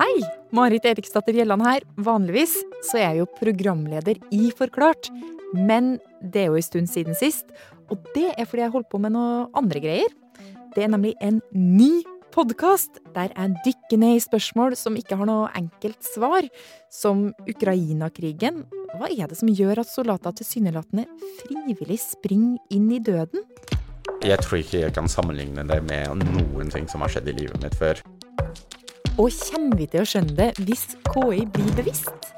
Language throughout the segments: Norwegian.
Hei! Marit Eriksdatter Gjelland her. Vanligvis så er jeg jo programleder i Forklart. Men det er jo en stund siden sist, og det er fordi jeg holdt på med noe andre greier. Det er nemlig en ny podkast der jeg dykker ned i spørsmål som ikke har noe enkelt svar, som Ukraina-krigen. Hva er det som gjør at soldater tilsynelatende frivillig springer inn i døden? Jeg tror ikke jeg kan sammenligne det med noen ting som har skjedd i livet mitt før. Og kommer vi til å skjønne det hvis KI blir bevisst?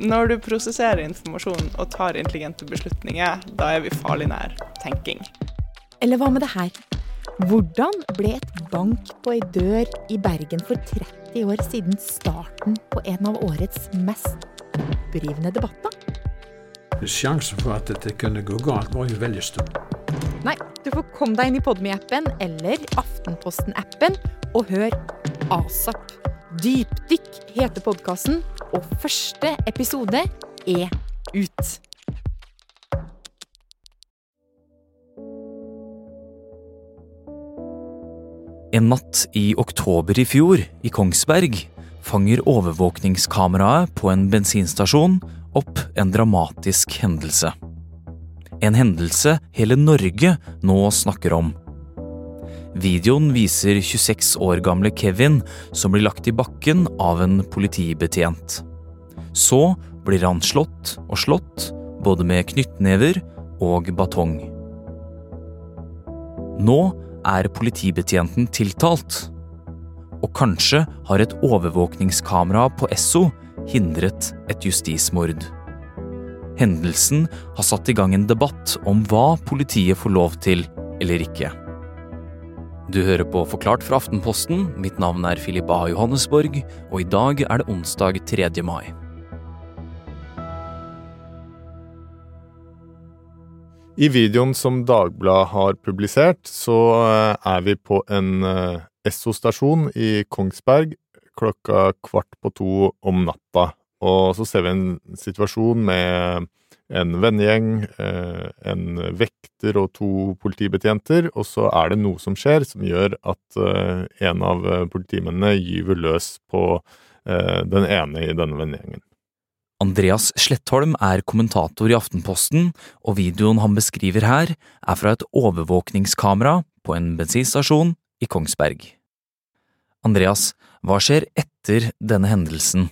Når du prosesserer informasjon og tar intelligente beslutninger, da er vi farlig nær tenking. Eller hva med det her? Hvordan ble et bank på ei dør i Bergen for 30 år siden starten på en av årets mest opprivende debatter? Sjansen for at dette kunne gå galt, var jo veldig stor. Nei, du får komme deg inn i Podme-appen eller Aftenposten-appen og hør ASAP. Dypdykk heter podkasten, og første episode er ut. En natt i oktober i fjor, i Kongsberg, fanger overvåkningskameraet på en bensinstasjon opp en dramatisk hendelse. En hendelse hele Norge nå snakker om. Videoen viser 26 år gamle Kevin som blir lagt i bakken av en politibetjent. Så blir han slått og slått, både med knyttnever og batong. Nå er politibetjenten tiltalt. Og kanskje har et overvåkningskamera på Esso hindret et justismord. Hendelsen har satt i gang en debatt om hva politiet får lov til eller ikke. Du hører på Forklart fra Aftenposten. Mitt navn er Filip A. Johannesborg, og i dag er det onsdag 3. mai. I videoen som Dagbladet har publisert, så eh, er vi på en eh, Esso-stasjon i Kongsberg klokka kvart på to om natta. Og så ser vi en situasjon med en vennegjeng, eh, en vekter og to politibetjenter, og så er det noe som skjer som gjør at en av politimennene gyver løs på den ene i denne vennegjengen. Andreas Slettholm er kommentator i Aftenposten, og videoen han beskriver her, er fra et overvåkningskamera på en bensinstasjon i Kongsberg. Andreas, hva skjer etter denne hendelsen?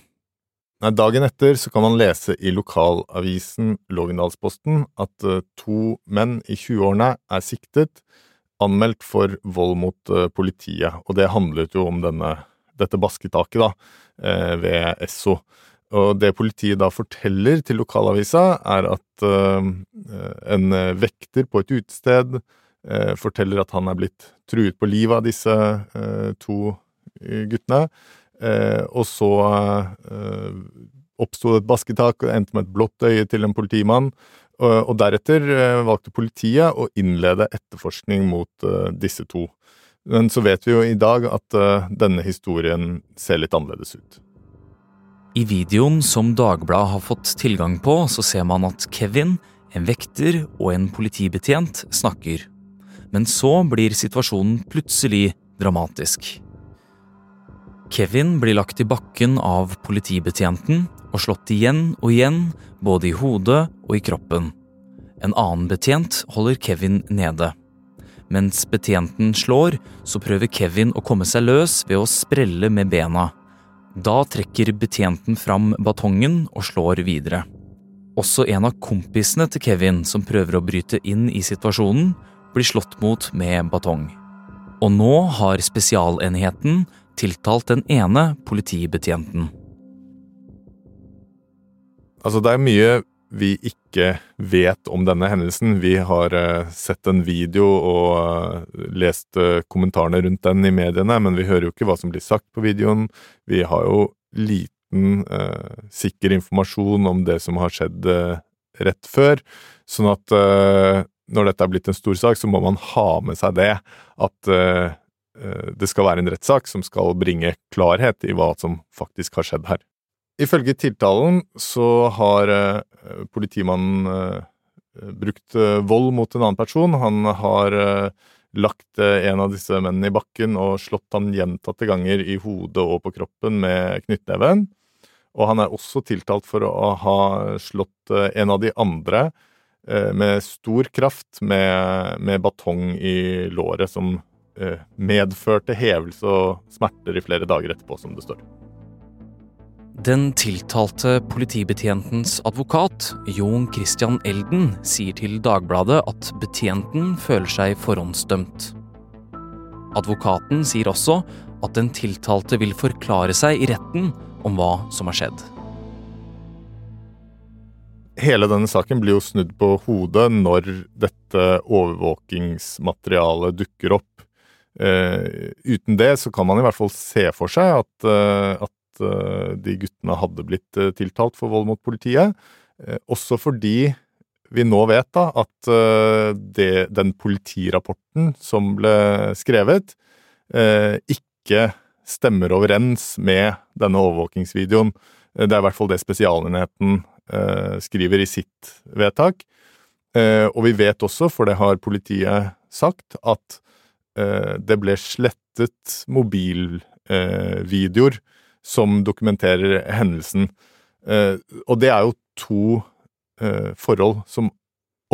Nei, dagen etter så kan man lese i lokalavisen Lågendalsposten at uh, to menn i 20-årene er siktet, anmeldt for vold mot uh, politiet, og det handlet jo om denne, dette basketaket da, uh, ved Esso. Og det politiet da forteller til lokalavisa, er at en vekter på et utested forteller at han er blitt truet på livet av disse to guttene. og så oppsto det et basketak og endte med et blått øye til en politimann. og deretter valgte politiet å innlede etterforskning mot disse to. Men så vet vi jo i dag at denne historien ser litt annerledes ut. I videoen som Dagbladet har fått tilgang på, så ser man at Kevin, en vekter og en politibetjent snakker. Men så blir situasjonen plutselig dramatisk. Kevin blir lagt i bakken av politibetjenten og slått igjen og igjen, både i hodet og i kroppen. En annen betjent holder Kevin nede. Mens betjenten slår, så prøver Kevin å komme seg løs ved å sprelle med bena. Da trekker betjenten fram batongen og slår videre. Også en av kompisene til Kevin som prøver å bryte inn i situasjonen, blir slått mot med batong. Og nå har Spesialenheten tiltalt den ene politibetjenten. Altså, det er mye vi ikke vet om denne hendelsen. Vi har uh, sett en video og uh, lest uh, kommentarene rundt den i mediene, men vi hører jo ikke hva som blir sagt på videoen. Vi har jo liten sikker informasjon om det som har skjedd rett før. Sånn at når dette er blitt en stor sak, så må man ha med seg det. At det skal være en rettssak som skal bringe klarhet i hva som faktisk har skjedd her. Ifølge tiltalen så har uh, politimannen uh, brukt uh, vold mot en annen person. Han har lagt eh, en av disse mennene i bakken og slått han gjentatte ganger i hodet og på kroppen med knyttneven. Og han er også tiltalt for å ha slått eh, en av de andre eh, med stor kraft med, med batong i låret, som eh, medførte hevelse og smerter i flere dager etterpå, som det står. Den tiltalte politibetjentens advokat, Jon Christian Elden, sier til Dagbladet at betjenten føler seg forhåndsdømt. Advokaten sier også at den tiltalte vil forklare seg i retten om hva som har skjedd. Hele denne saken blir jo snudd på hodet når dette overvåkingsmaterialet dukker opp. Eh, uten det så kan man i hvert fall se for seg at, eh, at eh, de guttene hadde blitt eh, tiltalt for vold mot politiet. Eh, også fordi vi nå vet da at det, den politirapporten som ble skrevet, ikke stemmer overens med denne overvåkingsvideoen. Det er i hvert fall det Spesialenheten skriver i sitt vedtak. Og vi vet også, for det har politiet sagt, at det ble slettet mobilvideoer som dokumenterer hendelsen. Eh, og det er jo to eh, forhold som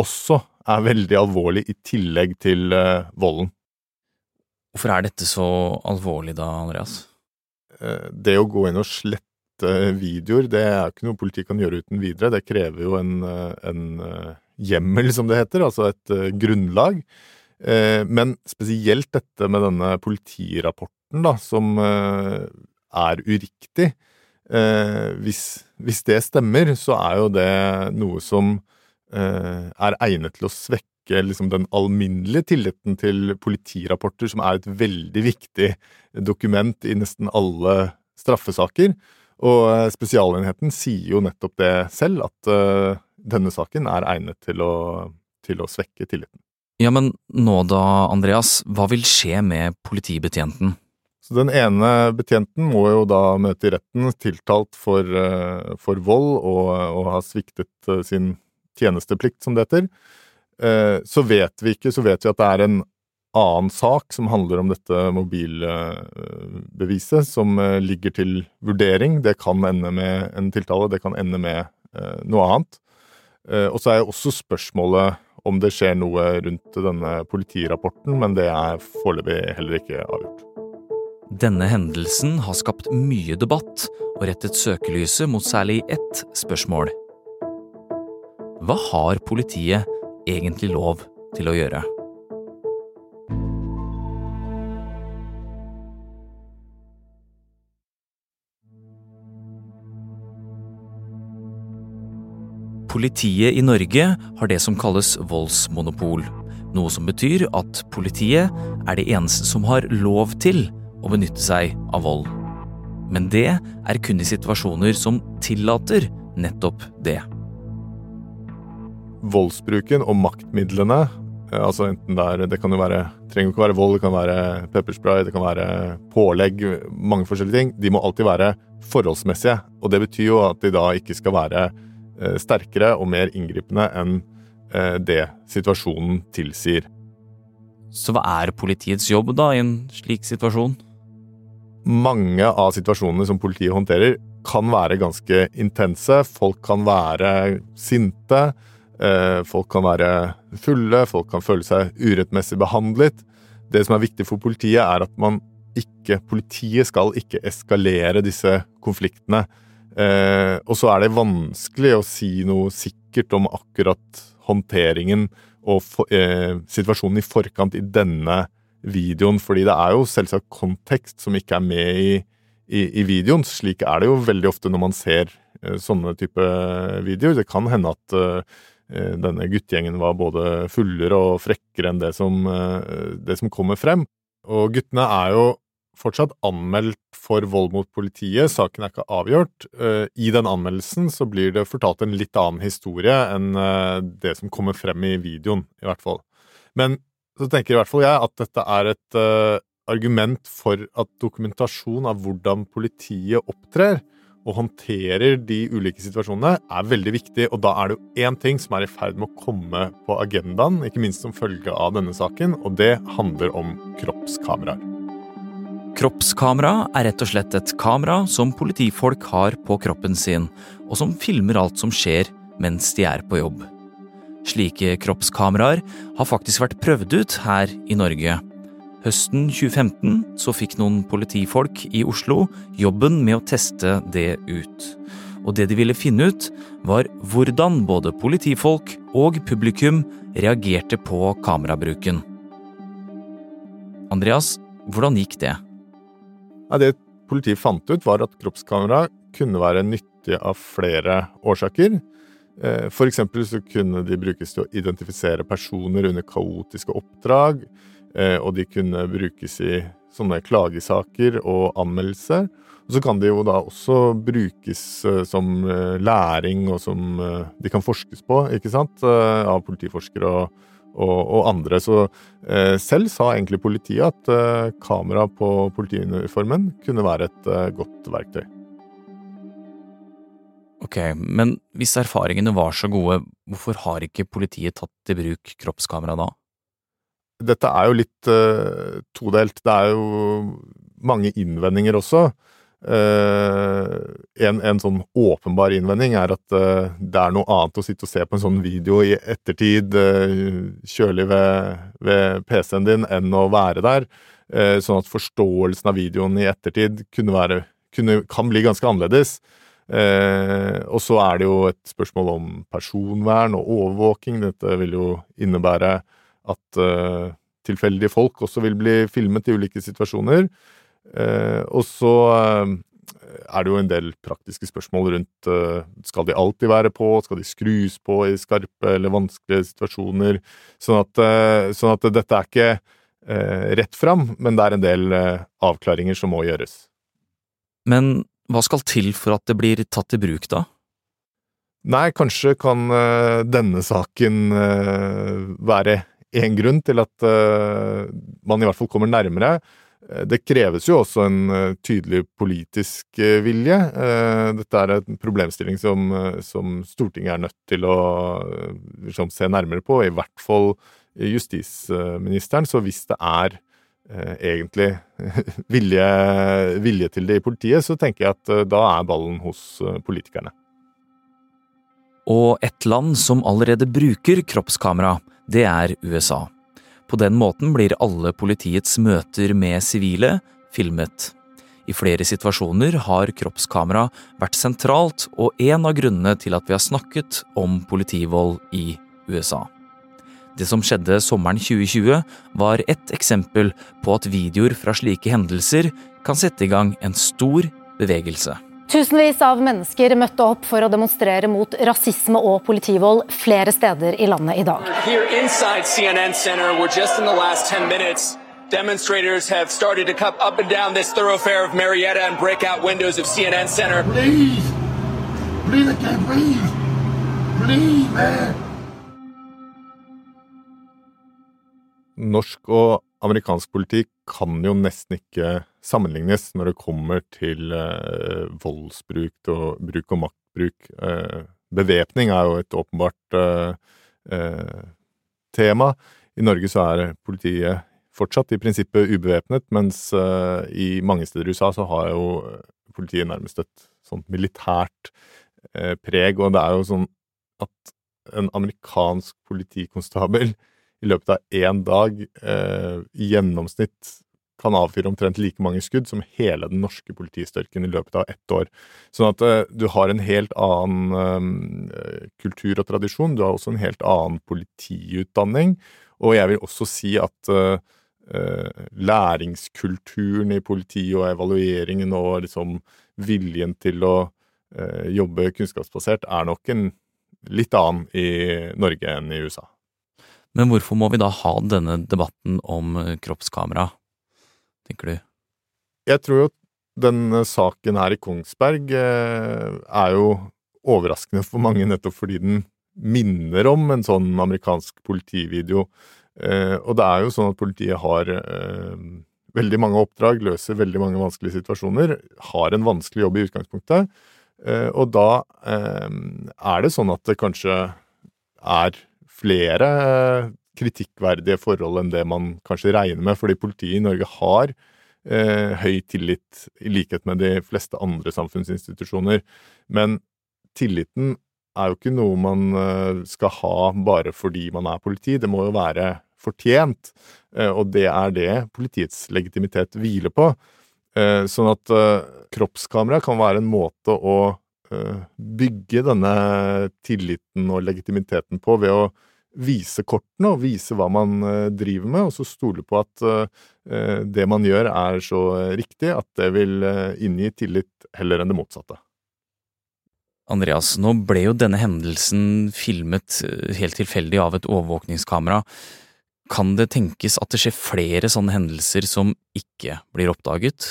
også er veldig alvorlig i tillegg til eh, volden. Hvorfor er dette så alvorlig da, Andreas? Det å gå inn og slette videoer, det er ikke noe politiet kan gjøre uten videre. Det krever jo en, en hjemmel, som det heter, altså et grunnlag. Men spesielt dette med denne politirapporten, da, som er uriktig. Hvis, hvis det stemmer, så er jo det noe som er egnet til å svekke liksom, den alminnelige tilliten til politirapporter, som er et veldig viktig dokument i nesten alle straffesaker. Og eh, Spesialenheten sier jo nettopp det selv, at uh, denne saken er egnet til å, til å svekke tilliten. Ja, men nå da, Andreas, hva vil skje med politibetjenten? Så Den ene betjenten må jo da møte i retten, tiltalt for, uh, for vold og, og ha sviktet uh, sin tjenesteplikt, som det heter. Eh, så vet vi ikke, så vet vi at det er en annen sak som handler om dette mobilbeviset, som eh, ligger til vurdering. Det kan ende med en tiltale, det kan ende med eh, noe annet. Og så er jo også spørsmålet om det skjer noe rundt denne politirapporten, men det er foreløpig heller ikke avgjort. Denne hendelsen har skapt mye debatt og rettet søkelyset mot særlig ett spørsmål. Hva har politiet egentlig lov til å gjøre. Politiet i Norge har det som kalles voldsmonopol, noe som betyr at politiet er det eneste som har lov til å benytte seg av vold. Men det er kun i situasjoner som tillater nettopp det voldsbruken og maktmidlene eh, Altså enten det er Det kan jo være trenger ikke være vold, det kan være pepperspray, det kan være pålegg, mange forskjellige ting. De må alltid være forholdsmessige. Og det betyr jo at de da ikke skal være eh, sterkere og mer inngripende enn eh, det situasjonen tilsier. Så hva er politiets jobb da i en slik situasjon? Mange av situasjonene som politiet håndterer, kan være ganske intense. Folk kan være sinte. Eh, folk kan være fulle, folk kan føle seg urettmessig behandlet. Det som er viktig for politiet, er at man ikke Politiet skal ikke eskalere disse konfliktene. Eh, og så er det vanskelig å si noe sikkert om akkurat håndteringen og eh, situasjonen i forkant i denne videoen, fordi det er jo selvsagt kontekst som ikke er med i, i, i videoen. Slik er det jo veldig ofte når man ser eh, sånne type videoer. Det kan hende at eh, Eh, denne guttegjengen var både fullere og frekkere enn det som, det som kommer frem. Og guttene er jo fortsatt anmeldt for vold mot politiet, saken er ikke avgjort. I den anmeldelsen så blir det fortalt en litt annen historie enn det som kommer frem i videoen, i hvert fall. Men så tenker i hvert fall jeg at dette er et argument for at dokumentasjon av hvordan politiet opptrer, og håndterer de ulike situasjonene, er veldig viktig. Og da er det jo én ting som er i ferd med å komme på agendaen, ikke minst som følge av denne saken, og det handler om kroppskameraer. Kroppskamera er rett og slett et kamera som politifolk har på kroppen sin, og som filmer alt som skjer mens de er på jobb. Slike kroppskameraer har faktisk vært prøvd ut her i Norge. Høsten 2015 så fikk noen politifolk i Oslo jobben med å teste det ut. Og det de ville finne ut, var hvordan både politifolk og publikum reagerte på kamerabruken. Andreas, hvordan gikk det? Det politiet fant ut, var at kroppskamera kunne være nyttig av flere årsaker. Eh, for eksempel så kunne de brukes til å identifisere personer under kaotiske oppdrag, eh, og de kunne brukes i sånne klagesaker og anmeldelser. Og så kan de jo da også brukes eh, som læring, og som de kan forskes på, ikke sant, av politiforskere og, og, og andre. Så selv sa egentlig politiet at kamera på politiuniformen kunne være et godt verktøy. Ok, men hvis erfaringene var så gode, hvorfor har ikke politiet tatt i bruk kroppskamera da? Dette er jo litt uh, todelt. Det er jo mange innvendinger også. Uh, en, en, sånn åpenbar innvending er at uh, det er noe annet å sitte og se på en sånn video i ettertid, kjølig ved, ved PC-en din, enn å være der. sånn at forståelsen av videoen i ettertid kunne være, kunne, kan bli ganske annerledes. Eh, og så er det jo et spørsmål om personvern og overvåking. Dette vil jo innebære at eh, tilfeldige folk også vil bli filmet i ulike situasjoner. Eh, og så eh, er det jo en del praktiske spørsmål rundt eh, skal de alltid være på, skal de skrus på i skarpe eller vanskelige situasjoner? Sånn at, eh, sånn at dette er ikke rett fram, men det er en del avklaringer som må gjøres. Men hva skal til for at det blir tatt i bruk, da? Nei, kanskje kan uh, denne saken uh, være én grunn til at uh, man i hvert fall kommer nærmere. Det kreves jo også en tydelig politisk vilje. Dette er en problemstilling som, som Stortinget er nødt til å liksom, se nærmere på, i hvert fall justisministeren. Så hvis det er Eh, egentlig vilje, vilje, til det i politiet, så tenker jeg at eh, da er ballen hos eh, politikerne. Og et land som allerede bruker kroppskamera, det er USA. På den måten blir alle politiets møter med sivile filmet. I flere situasjoner har kroppskamera vært sentralt og en av grunnene til at vi har snakket om politivold i USA. Det som skjedde sommeren 2020, var ett eksempel på at videoer fra slike hendelser kan sette i gang en stor bevegelse. Tusenvis av mennesker møtte opp for å demonstrere mot rasisme og politivold flere steder i landet i dag. Demonstrators have started to come up and down this thoroughfare of Marietta and break out windows of CNN Center. Please, please, I can't breathe. Please, man. Norsk og amerikansk politikk kan jo nesten ikke sammenlignes når det kommer til eh, voldsbruk og bruk og maktbruk. Eh, bevæpning er jo et åpenbart eh, eh, tema. I Norge så er politiet fortsatt i prinsippet ubevæpnet, mens eh, i mange steder i USA så har jo politiet nærmest et sånt militært eh, preg, og det er jo sånn at en amerikansk politikonstabel i løpet av én dag eh, i gjennomsnitt kan avfyre omtrent like mange skudd som hele den norske politistyrken i løpet av ett år. Sånn at eh, du har en helt annen eh, kultur og tradisjon. Du har også en helt annen politiutdanning. Og jeg vil også si at læringskulturen i politiet og evalueringen og liksom viljen til å jobbe kunnskapsbasert er nok en litt annen i Norge enn i USA. Men hvorfor må vi da ha denne debatten om eh, kroppskamera, tenker du? Jeg tror jo denne saken her i Kongsberg eh, er jo overraskende for mange nettopp fordi den minner om en sånn amerikansk politivideo. Eh, og det er jo sånn at politiet har veldig mange oppdrag, løser veldig mange vanskelige situasjoner, har en vanskelig jobb i utgangspunktet. Og da er det sånn at det kanskje er flere kritikkverdige forhold enn det man kanskje regner med, fordi politiet i Norge har eh, høy tillit, i likhet med de fleste andre samfunnsinstitusjoner. Men tilliten er jo ikke noe man eh, skal ha bare fordi man er politi, det må jo være fortjent, eh, og det er det politiets legitimitet hviler på. Eh, sånn at eh, kroppskamera kan være en måte å eh, bygge denne tilliten og legitimiteten på ved å vise kortene og vise hva man eh, driver med, og så stole på at eh, det man gjør er så riktig at det vil eh, inngi tillit heller enn det motsatte. Andreas, nå ble jo denne hendelsen filmet helt tilfeldig av et overvåkningskamera. Kan det tenkes at det skjer flere sånne hendelser som ikke blir oppdaget?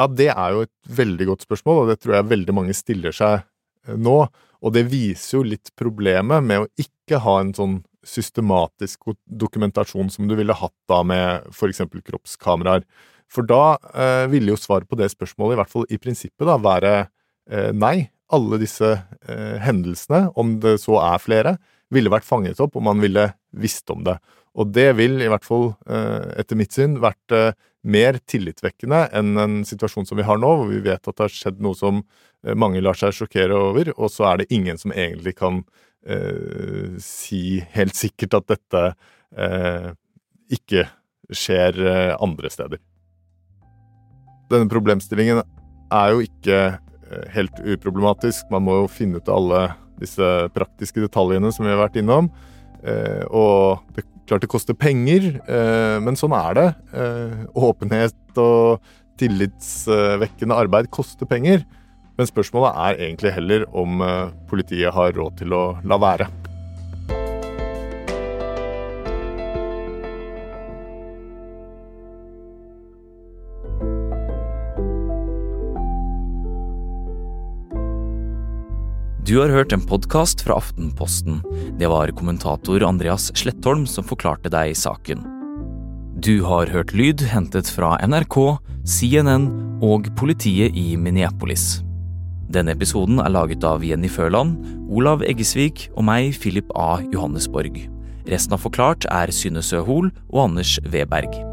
Ja, det er jo et veldig godt spørsmål, og det tror jeg veldig mange stiller seg nå. Og det viser jo litt problemet med å ikke ha en sånn systematisk dokumentasjon som du ville hatt da med f.eks. kroppskameraer. For da eh, ville jo svaret på det spørsmålet, i hvert fall i prinsippet, da, være eh, nei. Alle disse eh, hendelsene, om det så er flere, ville vært fanget opp, om man ville visst om det. Og det vil i hvert fall, eh, etter mitt syn, vært eh, mer tillitvekkende enn en situasjon som vi har nå, hvor vi vet at det har skjedd noe som eh, mange lar seg sjokkere over, og så er det ingen som egentlig kan eh, si helt sikkert at dette eh, ikke skjer eh, andre steder. Denne problemstillingen er jo ikke eh, helt uproblematisk. Man må jo finne ut av alle disse praktiske detaljene som vi har vært innom. Eh, og det Klart det koster penger, eh, men sånn er det. Eh, åpenhet og tillitsvekkende arbeid koster penger. Men spørsmålet er egentlig heller om eh, politiet har råd til å la være. Du har hørt en podkast fra Aftenposten. Det var kommentator Andreas Slettholm som forklarte deg saken. Du har hørt lyd hentet fra NRK, CNN og politiet i Minneapolis. Denne episoden er laget av Jenny Førland, Olav Eggesvik og meg, Philip A. Johannesborg. Resten av Forklart er Synne Søhol og Anders Weberg.